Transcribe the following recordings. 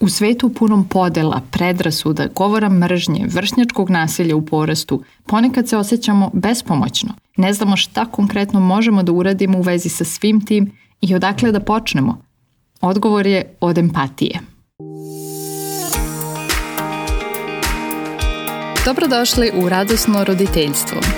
U svetu punom podela, predrasuda, govora mržnje, vršnjačkog nasilja u porastu, ponekad se osjećamo bespomoćno. Ne znamo šta konkretno možemo da uradimo u vezi sa svim tim i odakle da počnemo. Odgovor je od empatije. Dobrodošli u Radosno roditeljstvo.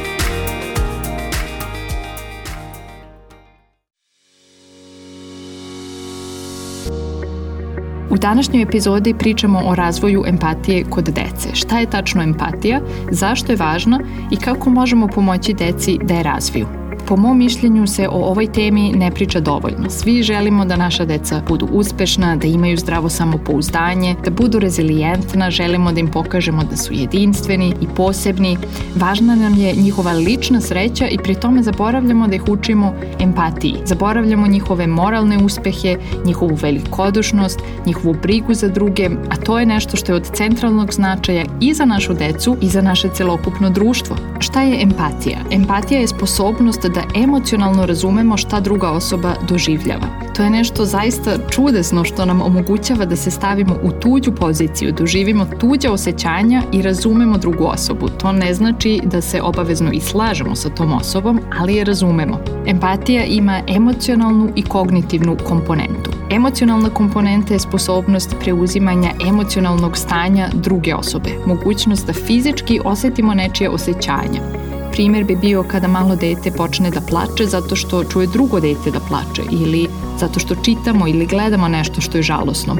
Današnjoj epizodi pričamo o razvoju empatije kod dece. Šta je tačno empatija, zašto je važna i kako možemo pomoći deci da je razviju. Po mom mišljenju se o ovoj temi ne priča dovoljno. Svi želimo da naša deca budu uspešna, da imaju zdravo samopouzdanje, da budu rezilijentna, želimo da im pokažemo da su jedinstveni i posebni. Važna nam je njihova lična sreća i pri tome zaboravljamo da ih učimo empatiji. Zaboravljamo njihove moralne uspehe, njihovu velikodušnost, njihovu brigu za druge, a to je nešto što je od centralnog značaja i za našu decu i za naše celokupno društvo. Šta je empatija? Empatija je sposobnost da emocionalno razumemo šta druga osoba doživljava. To je nešto zaista čudesno što nam omogućava da se stavimo u tuđu poziciju, doživimo da tuđa osjećanja i razumemo drugu osobu. To ne znači da se obavezno i slažemo sa tom osobom, ali je razumemo. Empatija ima emocionalnu i kognitivnu komponentu. Emocionalna komponenta je sposobnost preuzimanja emocionalnog stanja druge osobe, mogućnost da fizički osetimo nečije osjećanja. Primer bi bio kada malo dete počne da plače zato što čuje drugo dete da plače ili zato što čitamo ili gledamo nešto što je žalosno.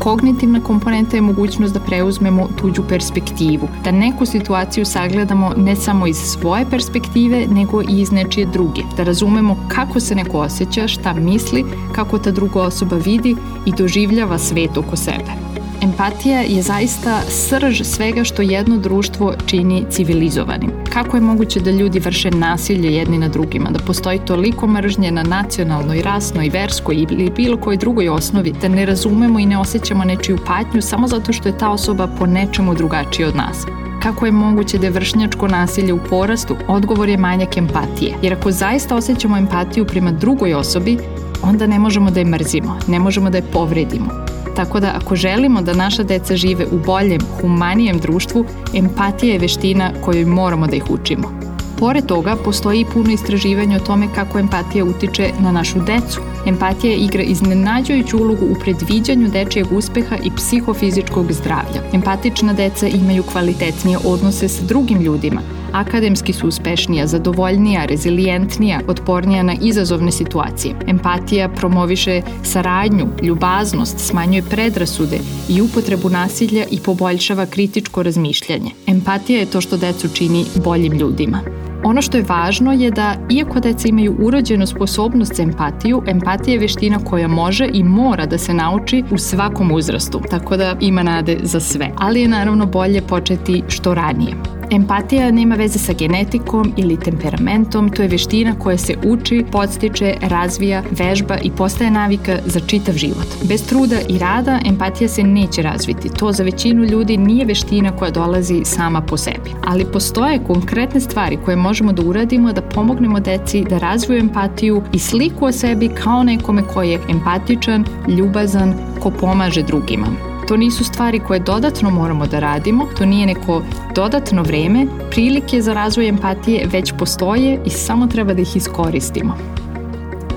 Kognitivna komponenta je mogućnost da preuzmemo tuđu perspektivu, da neku situaciju sagledamo ne samo iz svoje perspektive, nego i iz nečije druge, da razumemo kako se neko osjeća, šta misli, kako ta druga osoba vidi i doživljava svet oko sebe. Empatija je zaista srž svega što jedno društvo čini civilizovanim. Kako je moguće da ljudi vrše nasilje jedni na drugima, da postoji toliko mržnje na nacionalnoj, rasnoj, verskoj ili bilo kojoj drugoj osnovi, da ne razumemo i ne osjećamo nečiju patnju samo zato što je ta osoba po nečemu drugačija od nas. Kako je moguće da je vršnjačko nasilje u porastu? Odgovor je manjak empatije. Jer ako zaista osjećamo empatiju prema drugoj osobi, onda ne možemo da je mrzimo, ne možemo da je povredimo. Tako da ako želimo da naša deca žive u boljem, humanijem društvu, empatija je veština kojoj moramo da ih učimo. Pored toga, postoji puno istraživanja o tome kako empatija utiče na našu decu. Empatija igra iznenađujuću ulogu u predviđanju dečijeg uspeha i psihofizičkog zdravlja. Empatična deca imaju kvalitetnije odnose sa drugim ljudima, akademski su uspešnija, zadovoljnija, rezilijentnija, otpornija na izazovne situacije. Empatija promoviše saradnju, ljubaznost, smanjuje predrasude i upotrebu nasilja i poboljšava kritičko razmišljanje. Empatija je to što decu čini boljim ljudima. Ono što je važno je da, iako deca imaju urođenu sposobnost za empatiju, empatija je veština koja može i mora da se nauči u svakom uzrastu, tako da ima nade za sve. Ali je naravno bolje početi što ranije. Empatija nema veze sa genetikom ili temperamentom, to je veština koja se uči, podstiče, razvija, vežba i postaje navika za čitav život. Bez truda i rada empatija se neće razviti. To za većinu ljudi nije veština koja dolazi sama po sebi. Ali postoje konkretne stvari koje možemo da uradimo da pomognemo deci da razviju empatiju i sliku o sebi kao nekome ko je empatičan, ljubazan, ko pomaže drugima. To nisu stvari koje dodatno moramo da radimo, to nije neko dodatno vreme, prilike za razvoj empatije već postoje i samo treba da ih iskoristimo.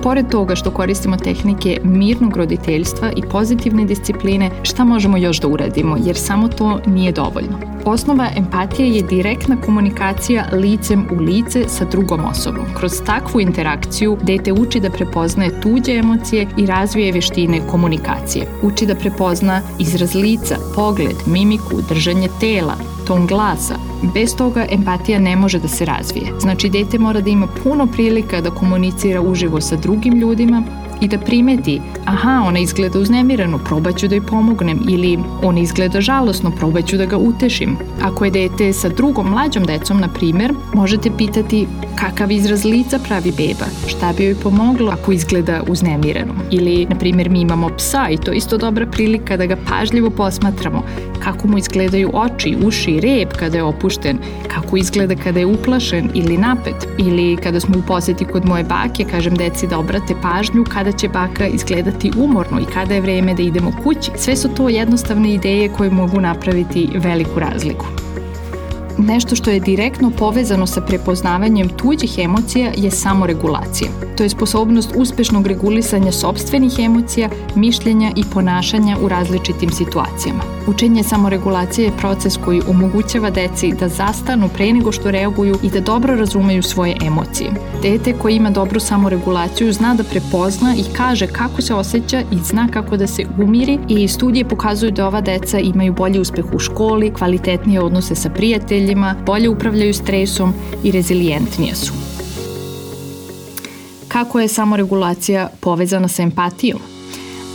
Pored toga što koristimo tehnike mirnog roditeljstva i pozitivne discipline, šta možemo još da uradimo, jer samo to nije dovoljno. Osnova empatije je direktna komunikacija licem u lice sa drugom osobom. Kroz takvu interakciju dete uči da prepoznaje tuđe emocije i razvije veštine komunikacije. Uči da prepozna izraz lica, pogled, mimiku, držanje tela, ton glasa. Bez toga empatija ne može da se razvije. Znači, dete mora da ima puno prilika da komunicira uživo sa drugim ljudima, i da primeti, aha, ona izgleda uznemirano, probaću da joj pomognem ili ona izgleda žalosno, probaću da ga utešim. Ako je dete sa drugom mlađom decom, na primer, možete pitati kakav izraz lica pravi beba, šta bi joj pomoglo ako izgleda uznemireno. Ili, na primer, mi imamo psa i to je isto dobra prilika da ga pažljivo posmatramo, kako mu izgledaju oči, uši, rep kada je opušten, kako izgleda kada je uplašen ili napet, ili kada smo u poseti kod moje bake, kažem deci da obrate pažnju kada će baka izgledati umorno i kada je vreme da idemo kući. Sve su to jednostavne ideje koje mogu napraviti veliku razliku. Nešto što je direktno povezano sa prepoznavanjem tuđih emocija je samoregulacija. To je sposobnost uspešnog regulisanja sobstvenih emocija, mišljenja i ponašanja u različitim situacijama. Učenje samoregulacije je proces koji omogućava deci da zastanu pre nego što reaguju i da dobro razumeju svoje emocije. Dete koje ima dobru samoregulaciju zna da prepozna i kaže kako se osjeća i zna kako da se umiri i studije pokazuju da ova deca imaju bolji uspeh u školi, kvalitetnije odnose sa prijateljima, bolje upravljaju stresom i rezilijentnije su. Kako je samoregulacija povezana sa empatijom?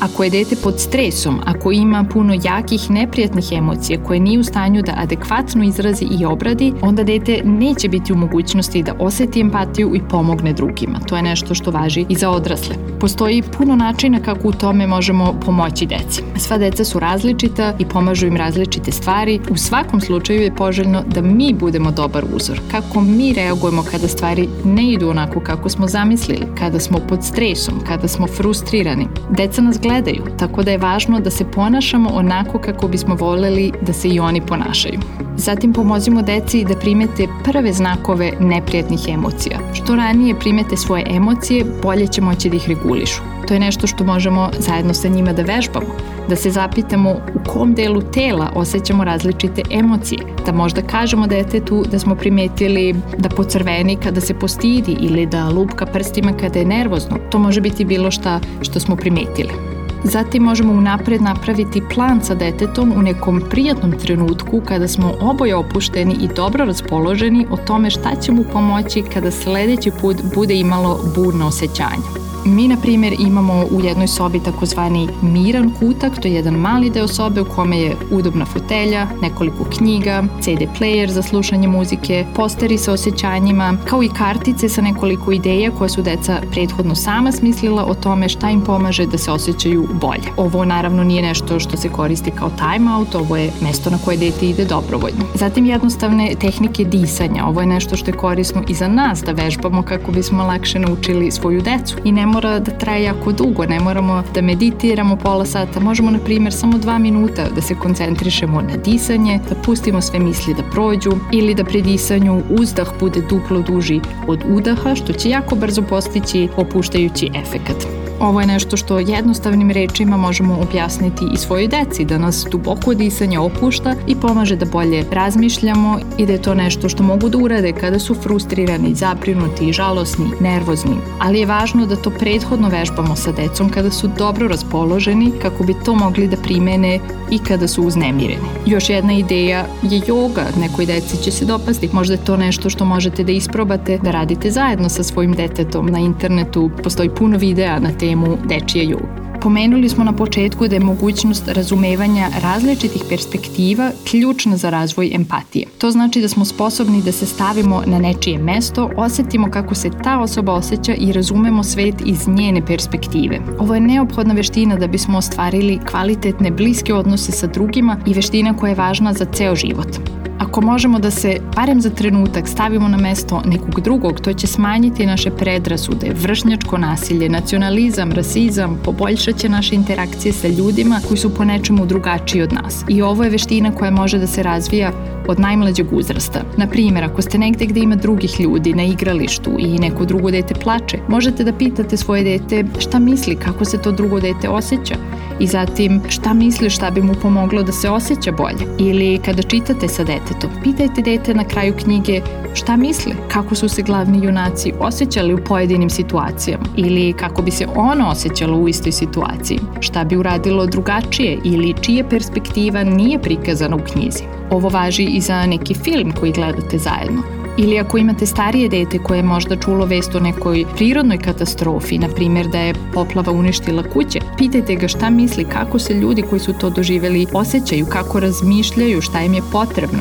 Ako je dete pod stresom, ako ima puno jakih neprijatnih emocija koje nije u stanju da adekvatno izrazi i obradi, onda dete neće biti u mogućnosti da oseti empatiju i pomogne drugima. To je nešto što važi i za odrasle. Postoji puno načina kako u tome možemo pomoći deci. Sva deca su različita i pomažu im različite stvari. U svakom slučaju je poželjno da mi budemo dobar uzor. Kako mi reagujemo kada stvari ne idu onako kako smo zamislili, kada smo pod stresom, kada smo frustrirani. Deca nas gledaju, tako da je važno da se ponašamo onako kako bismo voleli da se i oni ponašaju. Zatim pomozimo deci da primete prve znakove neprijatnih emocija. Što ranije primete svoje emocije, bolje će moći da ih regulišu. To je nešto što možemo zajedno sa njima da vežbamo, da se zapitamo u kom delu tela osjećamo različite emocije, da možda kažemo detetu da smo primetili da pocrveni kada se postidi ili da lupka prstima kada je nervozno. To može biti bilo šta što smo primetili. Zatim možemo unapred napraviti plan sa detetom u nekom prijatnom trenutku kada smo oboje opušteni i dobro raspoloženi o tome šta će mu pomoći kada sledeći put bude imalo burno osjećanje. Mi, na primjer, imamo u jednoj sobi takozvani miran kutak, to je jedan mali deo sobe u kome je udobna fotelja, nekoliko knjiga, CD player za slušanje muzike, posteri sa osjećanjima, kao i kartice sa nekoliko ideja koje su deca prethodno sama smislila o tome šta im pomaže da se osjećaju bolje. Ovo naravno nije nešto što se koristi kao time out, ovo je mesto na koje dete ide dobrovoljno. Zatim jednostavne tehnike disanja, ovo je nešto što je korisno i za nas da vežbamo kako bismo lakše naučili svoju decu i ne mora da traje jako dugo, ne moramo da meditiramo pola sata, možemo na primjer samo dva minuta da se koncentrišemo na disanje, da pustimo sve misli da prođu ili da pri disanju uzdah bude duplo duži od udaha, što će jako brzo postići opuštajući efekat. Ovo je nešto što jednostavnim rečima možemo objasniti i svojoj deci, da nas duboko disanje opušta i pomaže da bolje razmišljamo i da je to nešto što mogu da urade kada su frustrirani, zabrinuti, žalosni, nervozni. Ali je važno da to prethodno vežbamo sa decom kada su dobro raspoloženi kako bi to mogli da primene i kada su uznemireni. Još jedna ideja je yoga, nekoj deci će se dopasti. Možda je to nešto što možete da isprobate, da radite zajedno sa svojim detetom na internetu. Postoji puno videa na te temu dečije juge. Pomenuli smo na početku da je mogućnost razumevanja različitih perspektiva ključna za razvoj empatije. To znači da smo sposobni da se stavimo na nečije mesto, osetimo kako se ta osoba osjeća i razumemo svet iz njene perspektive. Ovo je neophodna veština da bismo ostvarili kvalitetne bliske odnose sa drugima i veština koja je važna za ceo život. Ako možemo da se, barem za trenutak, stavimo na mesto nekog drugog, to će smanjiti naše predrasude, vršnjačko nasilje, nacionalizam, rasizam, poboljšat će naše interakcije sa ljudima koji su po nečemu drugačiji od nas. I ovo je veština koja može da se razvija od najmlađeg uzrasta. Na primjer, ako ste negde gde ima drugih ljudi na igralištu i neko drugo dete plače, možete da pitate svoje dete šta misli, kako se to drugo dete osjeća i zatim šta misli šta bi mu pomoglo da se osjeća bolje. Ili kada čitate sa detetom, pitajte dete na kraju knjige šta misle, kako su se glavni junaci osjećali u pojedinim situacijama ili kako bi se ono osjećalo u istoj situaciji, šta bi uradilo drugačije ili čije perspektiva nije prikazana u knjizi. Ovo važi i za neki film koji gledate zajedno. Ili ako imate starije dete koje je možda čulo vest o nekoj prirodnoj katastrofi, na primjer da je poplava uništila kuće, pitajte ga šta misli, kako se ljudi koji su to doživeli osjećaju, kako razmišljaju, šta im je potrebno.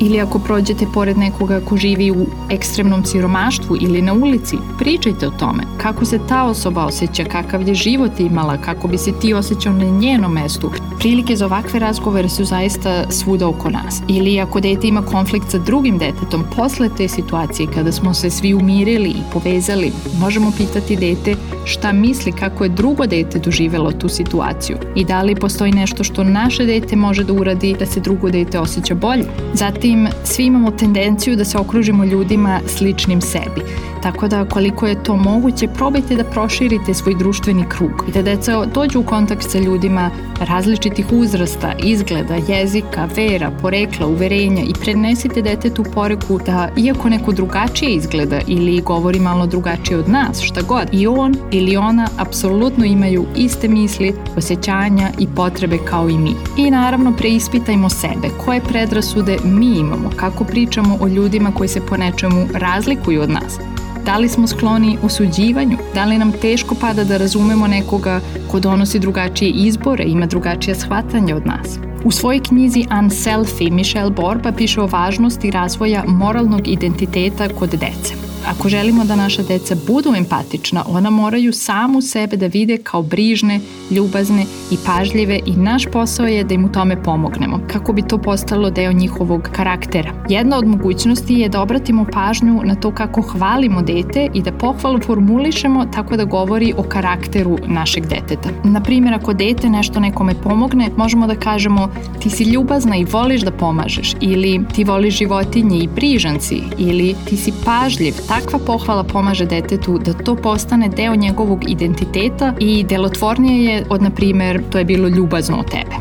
Ili ako prođete pored nekoga ko živi u ekstremnom siromaštvu ili na ulici, pričajte o tome. Kako se ta osoba osjeća, kakav je život imala, kako bi se ti osjećao na njenom mestu. Prilike za ovakve razgovore su zaista svuda oko nas. Ili ako dete ima konflikt sa drugim detetom, posle te situacije kada smo se svi umirili i povezali, možemo pitati dete šta misli kako je drugo dete doživelo tu situaciju i da li postoji nešto što naše dete može da uradi da se drugo dete osjeća bolje. Zatim, svi imamo tendenciju da se okružimo ljudima sličnim sebi. Tako da koliko je to moguće, probajte da proširite svoj društveni krug i da deca dođu u kontakt sa ljudima različitih uzrasta, izgleda, jezika, vera, porekla, uverenja i prenesite detetu poreku da iako neko drugačije izgleda ili govori malo drugačije od nas, šta god, i on ili ona apsolutno imaju iste misli, osjećanja i potrebe kao i mi. I naravno preispitajmo sebe, koje predrasude mi imamo, kako pričamo o ljudima koji se po nečemu razlikuju od nas. Da li smo skloni osuđivanju? Da li nam teško pada da razumemo nekoga ko donosi drugačije izbore, ima drugačije shvatanje od nas? U svojoj knjizi Unselfie Michelle Borba piše o važnosti razvoja moralnog identiteta kod dece. Ako želimo da naša deca budu empatična, ona moraju samu sebe da vide kao brižne, ljubazne i pažljive i naš posao je da im u tome pomognemo, kako bi to postalo deo njihovog karaktera. Jedna od mogućnosti je da obratimo pažnju na to kako hvalimo dete i da pohvalu formulišemo tako da govori o karakteru našeg deteta. Na primjer, ako dete nešto nekome pomogne, možemo da kažemo ti si ljubazna i voliš da pomažeš ili ti voliš životinje i brižan si ili ti si pažljiv, Takva pohvala pomaže detetu da to postane deo njegovog identiteta i delotvornije je od, na primer, to je bilo ljubazno od tebe.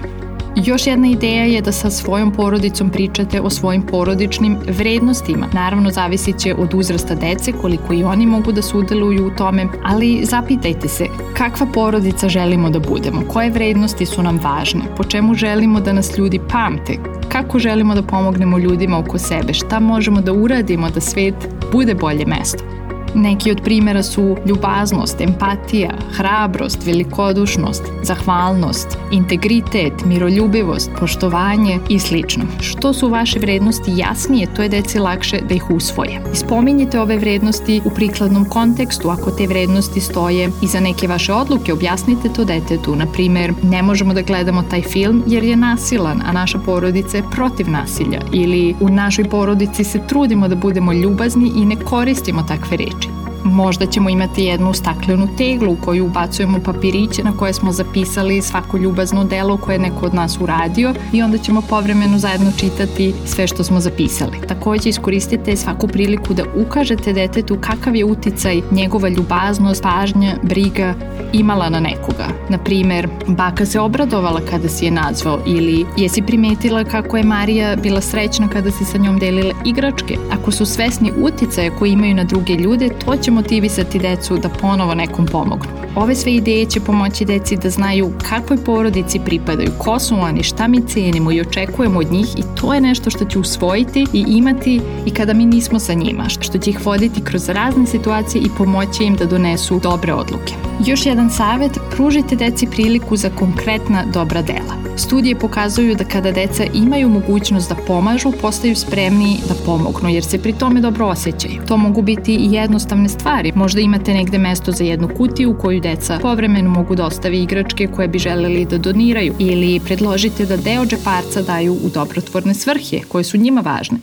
Još jedna ideja je da sa svojom porodicom pričate o svojim porodičnim vrednostima. Naravno, zavisit će od uzrasta dece, koliko i oni mogu da sudeluju u tome, ali zapitajte se kakva porodica želimo da budemo, koje vrednosti su nam važne, po čemu želimo da nas ljudi pamte, kako želimo da pomognemo ljudima oko sebe, šta možemo da uradimo da svet bude bolje mesto. Neki od primjera su ljubaznost, empatija, hrabrost, velikodušnost, zahvalnost, integritet, miroljubivost, poštovanje i slično. Što su vaše vrednosti jasnije, to je deci lakše da ih usvoje. Spominjite ove vrednosti u prikladnom kontekstu, ako te vrednosti stoje iza neke vaše odluke, objasnite to detetu. Na primer, ne možemo da gledamo taj film jer je nasilan, a naša porodica je protiv nasilja. Ili u našoj porodici se trudimo da budemo ljubazni i ne koristimo takve reči. Možda ćemo imati jednu staklenu teglu u koju ubacujemo papiriće na koje smo zapisali svako ljubazno delo koje je neko od nas uradio i onda ćemo povremeno zajedno čitati sve što smo zapisali. Takođe iskoristite svaku priliku da ukažete detetu kakav je uticaj njegova ljubaznost, pažnja, briga imala na nekoga. Na primer, baka se obradovala kada si je nazvao ili jesi primetila kako je Marija bila srećna kada si sa njom delila igračke. Ako su svesni uticaja koji imaju na druge ljude, to će motivisati decu da ponovo nekom pomognu. Ove sve ideje će pomoći deci da znaju kakvoj porodici pripadaju, ko su oni, šta mi cenimo i očekujemo od njih i to je nešto što će usvojiti i imati i kada mi nismo sa njima, što će ih voditi kroz razne situacije i pomoći im da donesu dobre odluke. Još jedan savet, pružite deci priliku za konkretna dobra dela. Studije pokazuju da kada deca imaju mogućnost da pomažu, postaju spremni da pomognu, jer se pri tome dobro osjećaju. To mogu biti i jednostavne stvari. Možda imate negde mesto za jednu kutiju koju deca povremeno mogu da ostave igračke koje bi želeli da doniraju ili predložite da deo džeparca daju u dobrotvorne svrhe koje su njima važne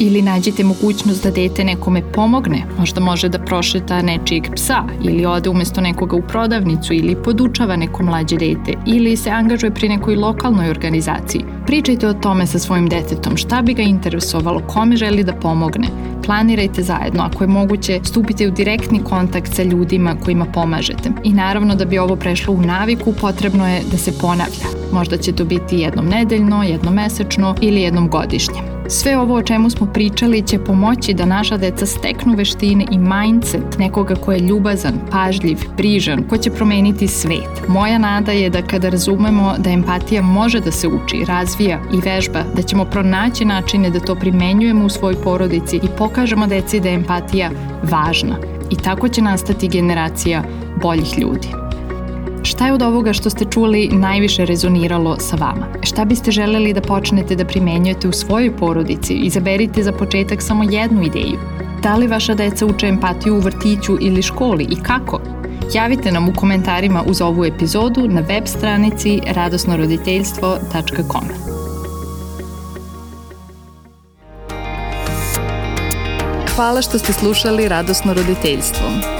ili nađete mogućnost da dete nekome pomogne, možda može da prošeta nečijeg psa ili ode umesto nekoga u prodavnicu ili podučava neko mlađe dete ili se angažuje pri nekoj lokalnoj organizaciji. Pričajte o tome sa svojim detetom, šta bi ga interesovalo, kome želi da pomogne. Planirajte zajedno, ako je moguće, stupite u direktni kontakt sa ljudima kojima pomažete. I naravno da bi ovo prešlo u naviku, potrebno je da se ponavlja. Možda će to biti jednom nedeljno, jednom mesečno ili jednom godišnje. Sve ovo o čemu smo pričali će pomoći da naša deca steknu veštine i mindset nekoga ko je ljubazan, pažljiv, brižan, ko će promeniti svet. Moja nada je da kada razumemo da empatija može da se uči, razvija i vežba, da ćemo pronaći načine da to primenjujemo u svojoj porodici i pokažemo deci da je empatija važna. I tako će nastati generacija boljih ljudi. Šta je od ovoga što ste čuli najviše rezoniralo sa vama? Šta biste želeli da počnete da primenjujete u svojoj porodici? Izaberite za početak samo jednu ideju. Da li vaša deca uče empatiju u vrtiću ili školi i kako? Javite nam u komentarima uz ovu epizodu na web stranici radosnoroditeljstvo.com. Hvala što ste slušali Radosno roditeljstvo.